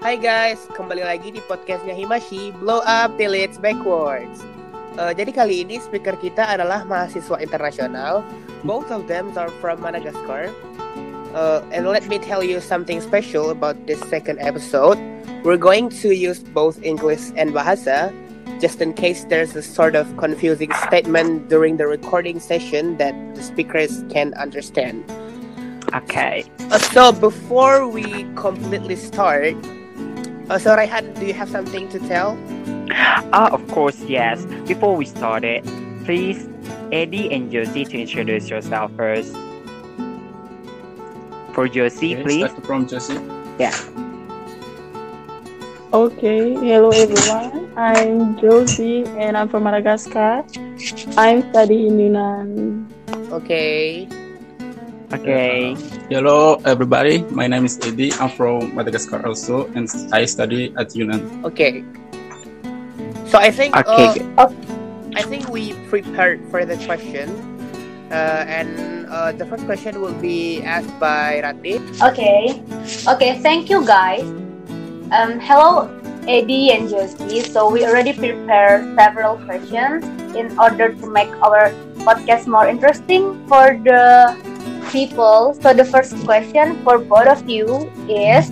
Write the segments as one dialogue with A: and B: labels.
A: Hai guys, kembali lagi di podcastnya Himashi, Blow Up Till It's Backwards. Uh, jadi kali ini speaker kita adalah mahasiswa internasional. Both of them are from Madagascar. Uh, and let me tell you something special about this second episode. We're going to use both English and Bahasa, just in case there's a sort of confusing statement during the recording session that the speakers can understand.
B: Okay.
A: Uh, so before we completely start, uh, so Raihan, do you have something to tell?
B: Ah, of course, yes. Before we started, please, Eddie and Josie, to introduce yourself first. For Josie,
C: Okay,
B: please.
C: start from Josie.
B: Yeah.
D: Okay, hello everyone. I'm Josie and I'm from Madagascar. I'm studying in Unand.
A: Okay.
B: Okay.
C: Hello, everybody. My name is Eddie. I'm from Madagascar also, and I study at Unand.
A: Okay. So I think
B: Okay.
A: uh, I think we prepared for the question. Uh, and uh, the first question will be asked by Ratni.
E: Okay. Okay, thank you guys. Um, hello Eddie and Josie. So we already prepared several questions in order to make our podcast more interesting for the people. So the first question for both of you is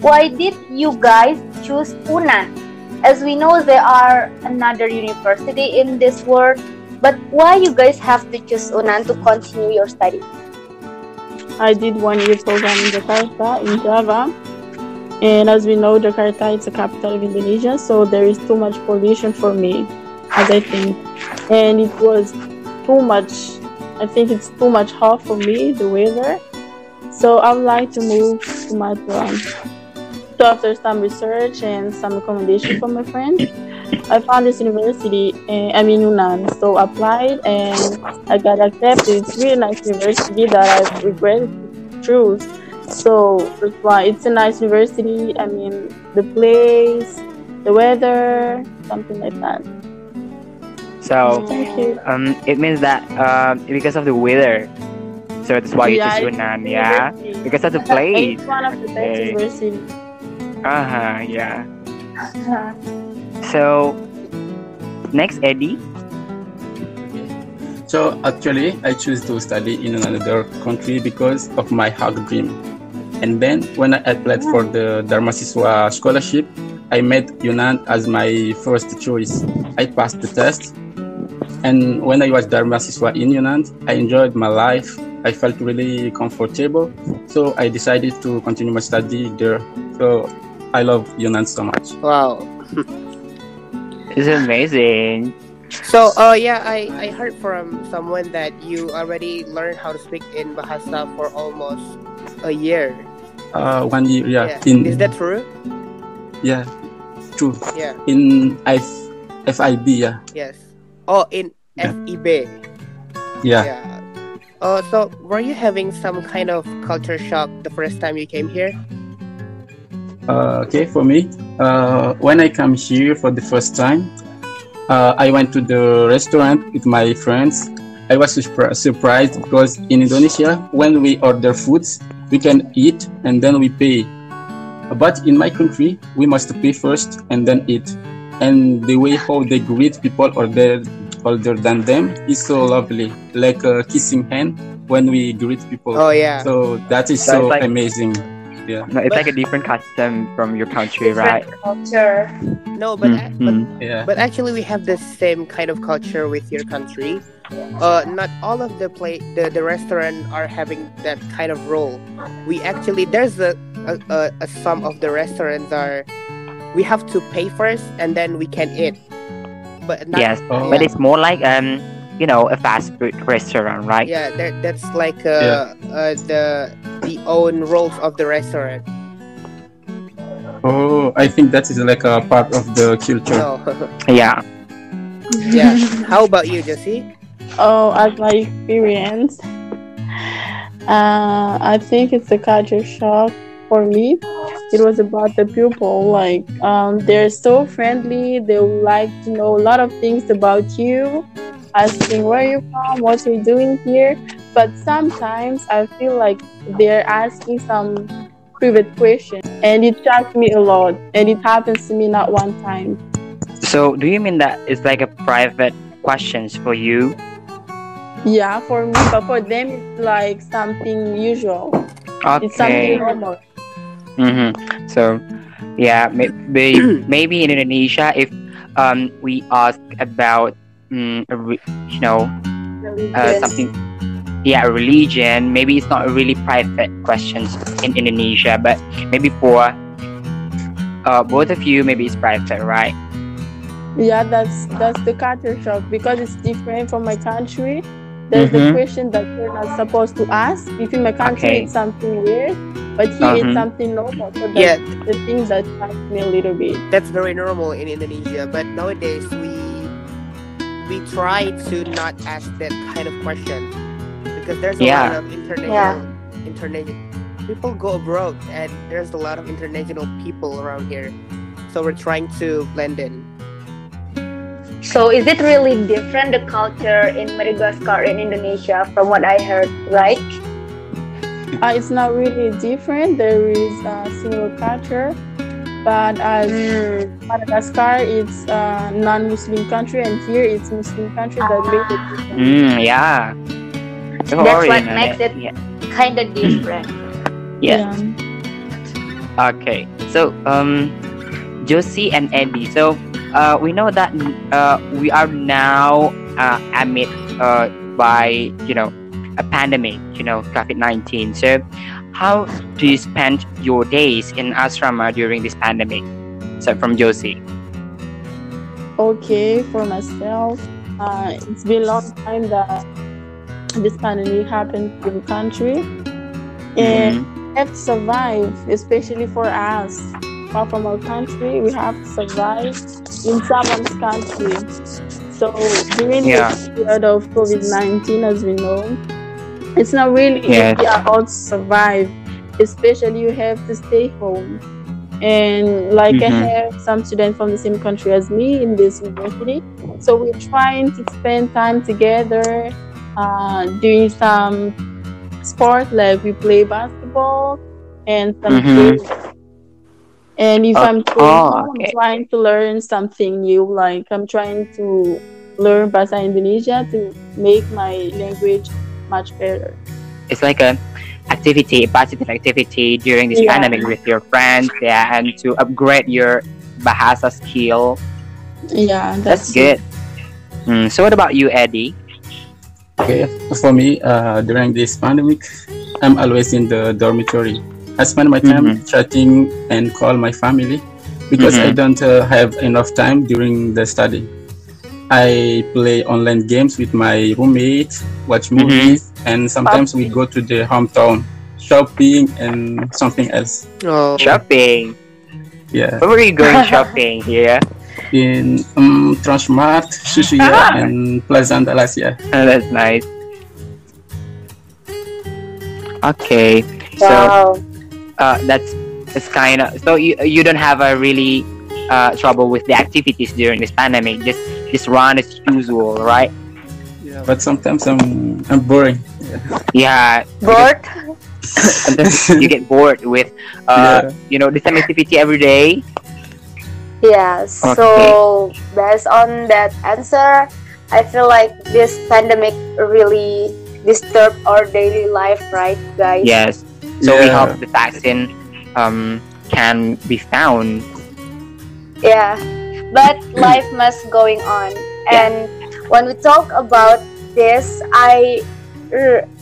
E: why did you guys choose Unand? As we know there are another university in this world, but why you guys have to choose Unand to continue your study?
D: I did one year program in Jakarta in Java. And as we know, Jakarta is the capital of Indonesia, so there is too much pollution for me, as I think. And it was too much, I think it's too much hot for me, the weather. So I would like to move to Matron. So after some research and some recommendation from my friends, I found this university, uh, I mean Unand. So I applied and I got accepted. It's really nice university that I regret choose. So that's why it's a nice university. I mean the place, the weather, something like that.
B: So, um, it means that um, because of the weather, so that's why you
D: Yeah,
B: choose
D: it's
B: Unand, yeah? Because of the place.
D: It's one of the best
B: Okay.
D: university.
B: Uh huh, yeah. So, next, Eddie.
C: So actually, I choose to study in another country because of my hard dream. And then when I applied for the Dharmasiswa scholarship, I made Unand as my first choice. I passed the test, and when I was Dharmasiswa in Unand, I enjoyed my life. I felt really comfortable, so I decided to continue my study there. So I love Unand so much.
A: Wow.
B: It's amazing.
A: So, uh, yeah, I, I heard from someone that you already learned how to speak in Bahasa for almost a year.
C: Uh, one year, yeah,
A: Yeah.
C: in
A: Is that true?
C: yeah, true.
A: Yeah.
C: in F FIB yeah
A: Yes. Oh, in
C: Yeah.
A: FEB.
C: yeah
A: Yeah. Uh, so were you having some kind of culture shock the first time you came here?
C: uh, okay for me uh, when I come here for the first time uh, I went to the restaurant with my friends I was surpri- surprised because in Indonesia when we order foods we can eat and then we pay but in my country we must pay first and then eat and the way how they greet people older older than them is so lovely like a kissing hand when we greet people
A: Oh yeah.
C: So that is
B: So
C: so
B: like-
C: amazing. Yeah.
B: No, it's
A: But-
B: like a different custom from your country, right?
E: Different culture.
A: no, but, a- but.
C: Yeah.
A: But actually, we have the same kind of culture with your country. Uh, not all of the play the, the restaurant are having that kind of role. We actually there's a, a, a, a some of the restaurants are we have to pay first and then we can eat. But not,
B: Yes,
C: Oh.
B: but it's more like um, you know, a fast food restaurant, right?
A: yeah, there, that's like uh, uh, the the own roles of the restaurant.
C: Oh, I think that is like a part of the culture.
A: No,
B: Yeah.
A: yeah. How about you, Josie?
D: Oh, as my experience, uh, I think it's a culture shock for me. It was about the people. Like, um, they're so friendly. They would like to know a lot of things about you, asking where you're from, what you're doing here. But sometimes I feel like they're asking some private questions and it shocked me a lot. And it happens to me not one time.
B: So do you mean that it's like a private questions for you?
D: Yeah, for me, but for them, it's like something usual. It's something normal.
B: Mm-hmm. So, yeah, maybe maybe in Indonesia, if um we ask about mm, a re- you know uh, something, yeah, religion, maybe it's not a really private questions in Indonesia, but maybe for uh both of you, maybe it's private, right?
D: Yeah, that's that's the culture shock because it's different from my country. There's the
B: Mhm.
D: question that you're not supposed to ask. If in my country
B: Okay.
D: it's something weird, but here
B: Mhm.
D: it's something normal. So that's
A: Yeah,
D: the thing that shocks me a little bit.
A: that's very normal in Indonesia. But nowadays we we try to not ask that kind of question because there's a
B: Yeah.
A: lot of international
E: Yeah.
A: international people go abroad and there's a lot of international people around here. So we're trying to blend in.
E: So is it really different the culture in Madagascar and Indonesia from what I heard, right?
D: Uh, it's not really different. There is a similar culture, but as
E: Mm.
D: Madagascar, it's a non-Muslim country, and here it's Muslim country that made it different.
B: Mm, yeah.
E: That's
B: already
E: what
B: known
E: makes it-
B: Yeah.
E: Kind of different.
B: Yes. Okay. So, um, Josie and Eddie. So, uh, we know that uh, we are now uh, amid uh, by you know a pandemic, you know COVID nineteen. So, how do you spend your days in asrama during this pandemic? So, from Josie.
D: Okay, for myself, uh, it's been a long time that this pandemic happened in the country, and
B: Mhm.
D: we have to survive, especially for us. Far from our country, we have to survive in someone's country. So during
B: Yeah.
D: the period of COVID nineteen, as we know, it's not really
B: Yes.
D: easy at all to survive. Especially, you have to stay home. And like
B: Mhm.
D: I have some students from the same country as me in this university, so we're trying to spend time together, uh, doing some sport like we play basketball and some
B: Mhm.
D: games. And if
B: Oh,
D: I'm
B: oh, okay.
D: I'm trying to learn something new. Like I'm trying to learn Bahasa Indonesia to make my language much better.
B: It's like a activity, a positive activity during this
D: Yeah.
B: pandemic with your friends, yeah, and to upgrade your bahasa skill.
D: Yeah,
B: That's,
D: that's,
B: good. Mm, so, what about you, Eddie?
C: Okay, for me, uh, during this pandemic, I'm always in the dormitory. I spend my time chatting and call my family because I
B: Mhm.
C: don't uh, have enough time during the study. I play online games with my roommate, watch
B: Mhm.
C: movies, and sometimes we go to the hometown, shopping and something else.
A: Oh,
B: Shopping.
C: Yeah,
B: Where are you going shopping here?
C: in um, Transmart, Suzuya,
B: Ah.
C: and Plaza Andalas.
B: Oh, that's nice. Okay, so uh, that's that's kind of so you you don't have a really uh, trouble with the activities during this pandemic. Just just run as usual, right?
C: Yeah, but sometimes I'm I'm boring.
B: Yeah, yeah
E: Bored?
B: sometimes you get bored with uh,
C: Yeah.
B: you know the same activity every day.
E: Yeah. So based on that answer, I feel like this pandemic really disturbed our daily life, right, guys?
B: Yes. So we hope the vaccine um, can be found.
E: Yeah, but life must going on. And when we talk about this, I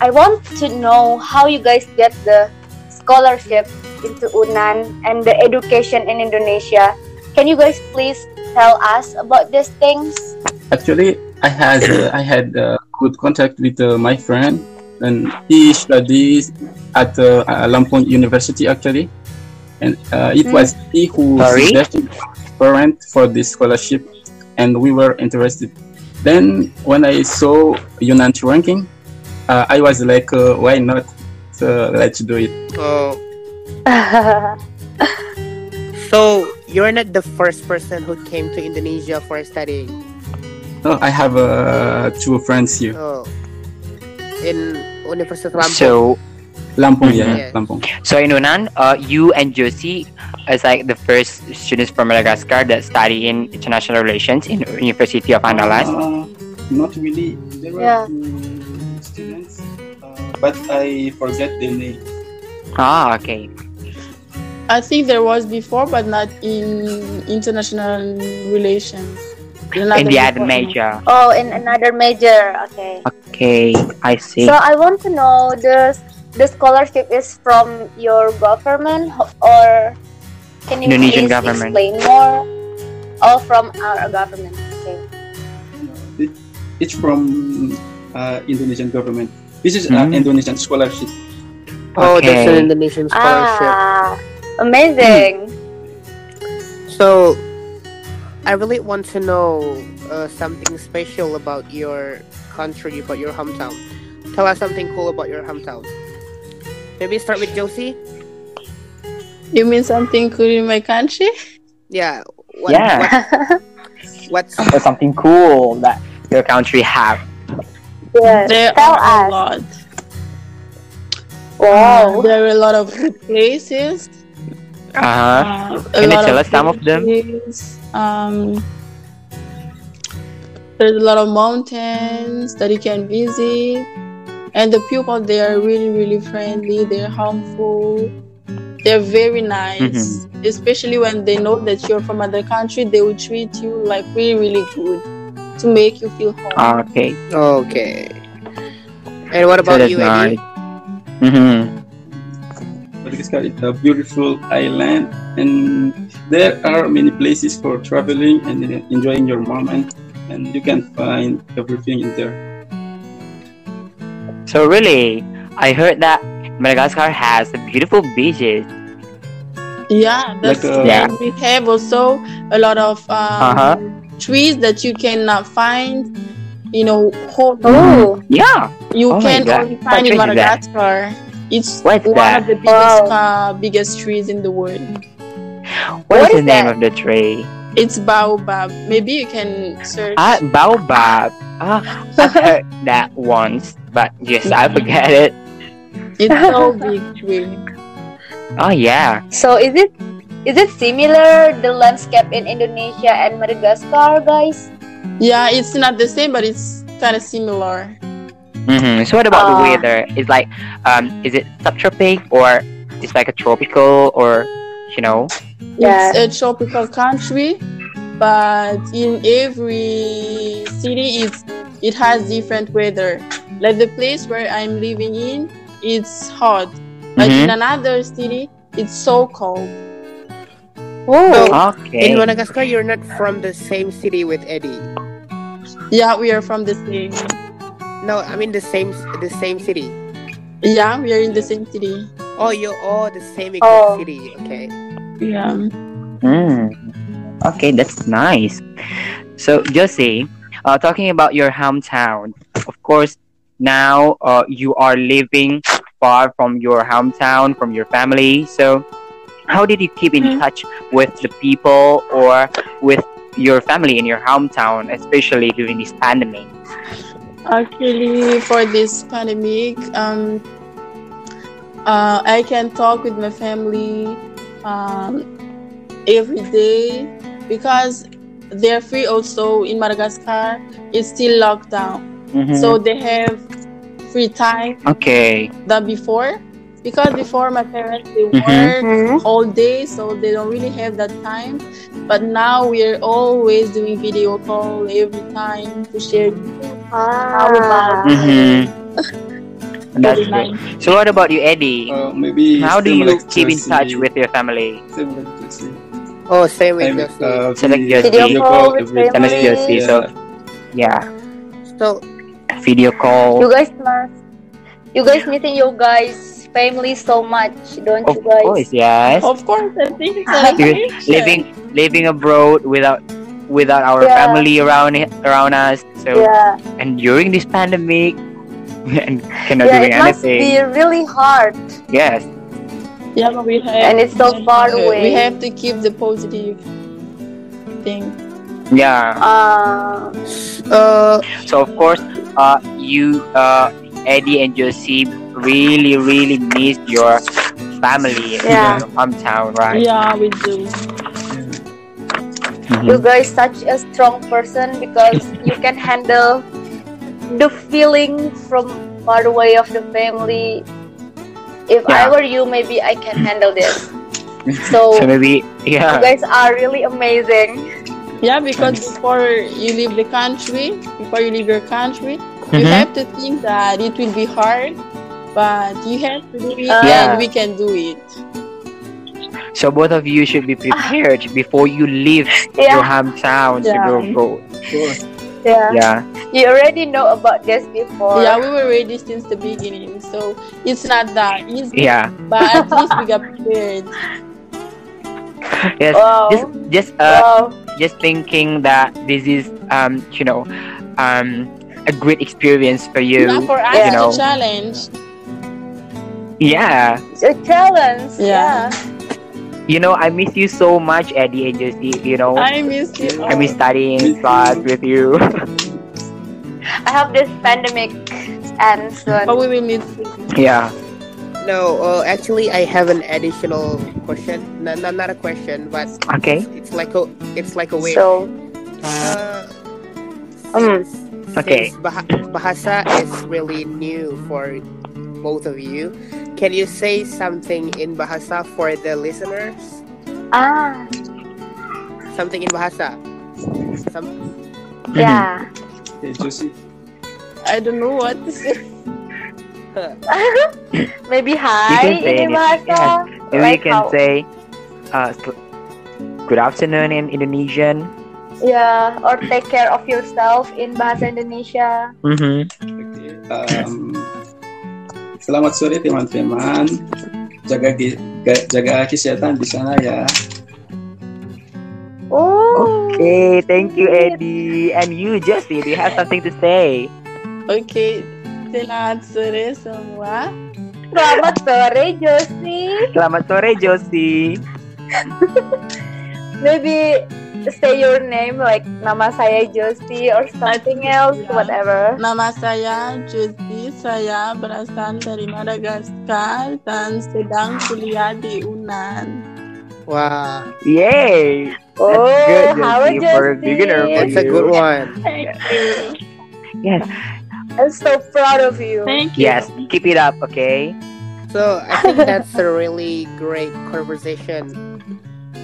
E: I want to know how you guys get the scholarship into Unand and the education in Indonesia. Can you guys please tell us about these things?
C: Actually, I had uh, I had uh, good contact with uh, my friend, and he studies at uh, uh, Lampung University actually, and uh, it
E: Mm.
C: was he who
B: Sorry?
C: suggested parent for this scholarship, and we were interested. Then when I saw Unand ranking, uh, I was like, uh, why not? So let's do it.
A: oh. So you're not the first person who came to Indonesia for studying.
C: No, I have uh, two friends here.
A: Oh, in Universitas Lampung.
B: So
C: Lampung, yeah,
A: Yes.
C: Lampung.
B: So in Unand, uh, you and Josie as like the first students from Madagascar that study in international relations in University of Andalas.
C: Uh, not really. There were
E: Yeah.
C: students, uh, but I forget the name.
B: Ah, okay.
D: I think there was before, but not in international relations.
B: In the other major.
E: Oh, in another major. Okay.
B: Okay, I see.
E: So I want to know the the scholarship is from your government or can you
B: Indonesian
E: please
B: government.
E: explain more? All from our government. Okay.
C: It, it's from uh, Indonesian government. This is an
B: Mm.
C: Indonesian scholarship.
A: Oh, that's an Indonesian scholarship.
E: Ah, amazing.
A: So, I really want to know uh, something special about your country, about your hometown. Tell us something cool about your hometown. Maybe start with Josie.
D: You mean something cool in my country?
A: Yeah. What,
B: Yeah.
A: What, what's
B: Or something cool that your country have.
E: yes.
D: There
E: Tell
D: are a lot.
E: Wow.
D: There are a lot of good places.
B: Uh-huh.
D: Uh, a
B: Can you
D: lot
B: tell us some of them?
D: Um, there's a lot of mountains that you can visit, and the people they are really, really friendly. They're harmful. They're very nice,
B: Mm-hmm.
D: especially when they know that you're from other country. They will treat you like really, really good to make you feel home.
B: Okay.
A: okay? And what about
B: that's
A: you, Eddie?
B: nice. Mm-hmm.
C: Madagascar is a beautiful island, and there are many places for traveling and enjoying your moment. And you can find everything in there.
B: So really, I heard that Madagascar has beautiful beaches.
D: Yeah, that's
C: Like, uh.
B: Yeah.
D: We have also a lot of um,
B: Uh-huh.
D: trees that you cannot find. You know, whole
E: Oh.
B: Yeah.
D: you
B: Oh
D: can
B: God.
D: only
B: What
D: find in
B: tree is that?
D: Madagascar. It's
B: What's
D: one
B: that?
D: of the biggest
E: Wow.
D: uh, biggest trees in the world.
B: what
E: What
B: is
E: is
B: the name
E: that?
B: of the tree?
D: It's baobab. Maybe you can search.
B: Ah, baobab. Ah, I've heard that once, but yes, I forget it.
D: It's so big tree.
B: Oh yeah.
E: So is it is it similar the landscape in Indonesia and Madagascar, guys?
D: Yeah, it's not the same, but it's kind of similar.
B: Mm-hmm. So what about the
E: Ah.
B: weather? It's like, um, is it subtropic or it's like a tropical or, you know?
E: Yeah.
D: It's a tropical country, but in every city, it's it has different weather. Like the place where I'm living in, it's hot. But
B: Mhm.
D: in another city, it's so cold.
E: Oh.
B: Okay.
A: In Madagascar, you're not from the same city with Eddie.
D: Yeah, we are from the same.
A: No, I mean the same the same city.
D: Yeah, we are in the same city.
A: Oh, you're all the same exact
E: Oh.
A: city. Okay.
D: Yeah.
B: Mm. Okay, that's nice. So, Josie, uh, talking about your hometown, of course, now uh, you are living far from your hometown, from your family. So, how did you keep in
D: Mhm.
B: touch with the people or with your family in your hometown, especially during this pandemic?
D: Actually, for this pandemic, um, uh, I can talk with my family um, every day because they're free. Also in Madagascar, it's still locked down,
B: Mhm.
D: so they have free time
B: okay.
D: than before. Because before my parents they
B: Mhm.
D: work
E: Mhm.
D: all day, so they don't really have that time. But now we're always doing video call every time to share.
E: Ah.
B: Mm-hmm. That's
D: Very
B: great.
D: nice.
B: So, what about you, Eddie?
C: Uh, maybe
B: How do you keep in touch with your family?
C: same like
A: Oh, same with
C: I'm,
A: Josie.
C: uh,
B: So like
C: we-
E: Video call with
C: every
E: family.
B: So, yeah,
A: so
B: video call.
E: You guys must. You guys missing your guys' family so much, don't
B: Of
E: you guys?
B: Of course, yes.
D: Of course, I think it's
E: Because
D: an
B: Because living living abroad without without our
E: Yeah.
B: family around around us. So
E: Yeah.
B: and during this pandemic, and cannot
E: Yeah,
B: doing
E: it must
B: anything.
E: be really hard.
B: Yes.
D: Yeah, but we have,
E: And it's so far away.
D: we have to keep the positive thing.
B: Yeah.
E: Uh,
A: uh
B: So of course, uh, you, uh, Eddie and Josie really, really miss your family
E: Yeah.
B: in your hometown, right?
D: Yeah, we do.
B: Mhm.
E: You guys such a strong person because you can handle the feeling from far away of the family. If I were you, maybe I can handle this. So
B: So maybe, yeah.
E: you guys are really amazing.
D: Yeah, because before you leave the country, before you leave your country, you
B: Mhm.
D: have to think that it will be hard, but you have to do it,
E: Yeah.
D: and we can do it.
B: so both of you should be prepared before you leave your
E: Yeah,
B: hometown to go, go.
C: Of course.
E: yeah.
B: Yeah,
E: You already know about this before.
D: Yeah, we were ready since the beginning, so it's not that easy.
B: yeah,
D: But at least we got prepared.
B: yes.
E: Wow.
B: Just, just, uh,
E: wow.
B: Just thinking that this is, um, you know, um, a great experience for you.
D: Yeah, for us,
B: You know.
D: a challenge.
B: Yeah,
E: a challenge.
D: Yeah.
E: Yeah.
B: you know, I miss you so much, Eddie and Josie. You know,
D: I miss you.
B: I miss studying class with you.
E: I hope this pandemic ends soon.
D: But we will meet
B: yeah.
A: No, uh, actually, I have an additional question. No, no, not a question, but
B: Okay.
A: it's like a it's like a way.
E: So,
A: Uh,
E: um,
A: since,
B: Okay.
A: bah- bahasa is really new for both of you, can you say something in bahasa for the listeners?
E: ah,
A: Something in bahasa. Some,
E: yeah.
C: Okay, Josie.
D: I don't know what to say.
E: Maybe hi in bahasa. Like
B: you can
E: how-
B: say, uh, good afternoon in Indonesian.
E: Yeah, or take care of yourself in bahasa Indonesia.
B: Mm-hmm.
C: Oke, um, selamat sore teman-teman. Jaga jaga kesehatan di sana ya.
E: Oh.
B: Okay, thank you, Eddie. And you, Josie, do you have something to say?
D: Okay, selamat sore semua.
E: Selamat sore, Josie.
B: Selamat sore, Josie.
E: Maybe say your name like nama saya Josie or something else,
D: Yeah.
E: whatever.
D: Nama saya Josie, saya berasal dari Madagaskar dan sedang kuliah di Unan.
A: wow,
B: Yay!
E: Oh,
B: good,
E: how
B: Josie, for a beginner, for
A: that's a good one.
D: Thank you.
B: Yes,
E: I'm so proud of you.
D: Thank you.
B: yes. Keep it up, okay?
A: So I think that's a really great conversation.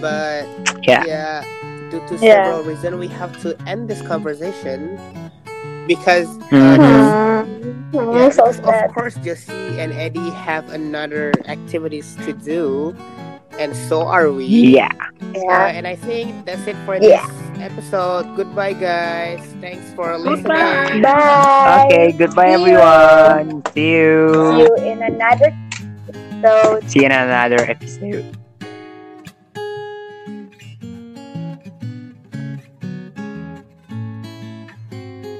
A: But
B: Yeah.
A: yeah, due to
E: Yeah.
A: several reasons, we have to end this conversation because
B: Mhm.
A: uh, yeah,
E: so
A: of course Josie and Eddie have another activities to do, and so are we.
B: Yeah.
A: Uh,
E: Yeah.
A: and I think that's it for
E: Yeah.
A: this episode. Goodbye, guys. Thanks for listening.
E: Bye.
B: Okay, goodbye,
E: See you.
B: everyone. See
E: See
B: you.
E: you in another episode.
B: See you in another episode.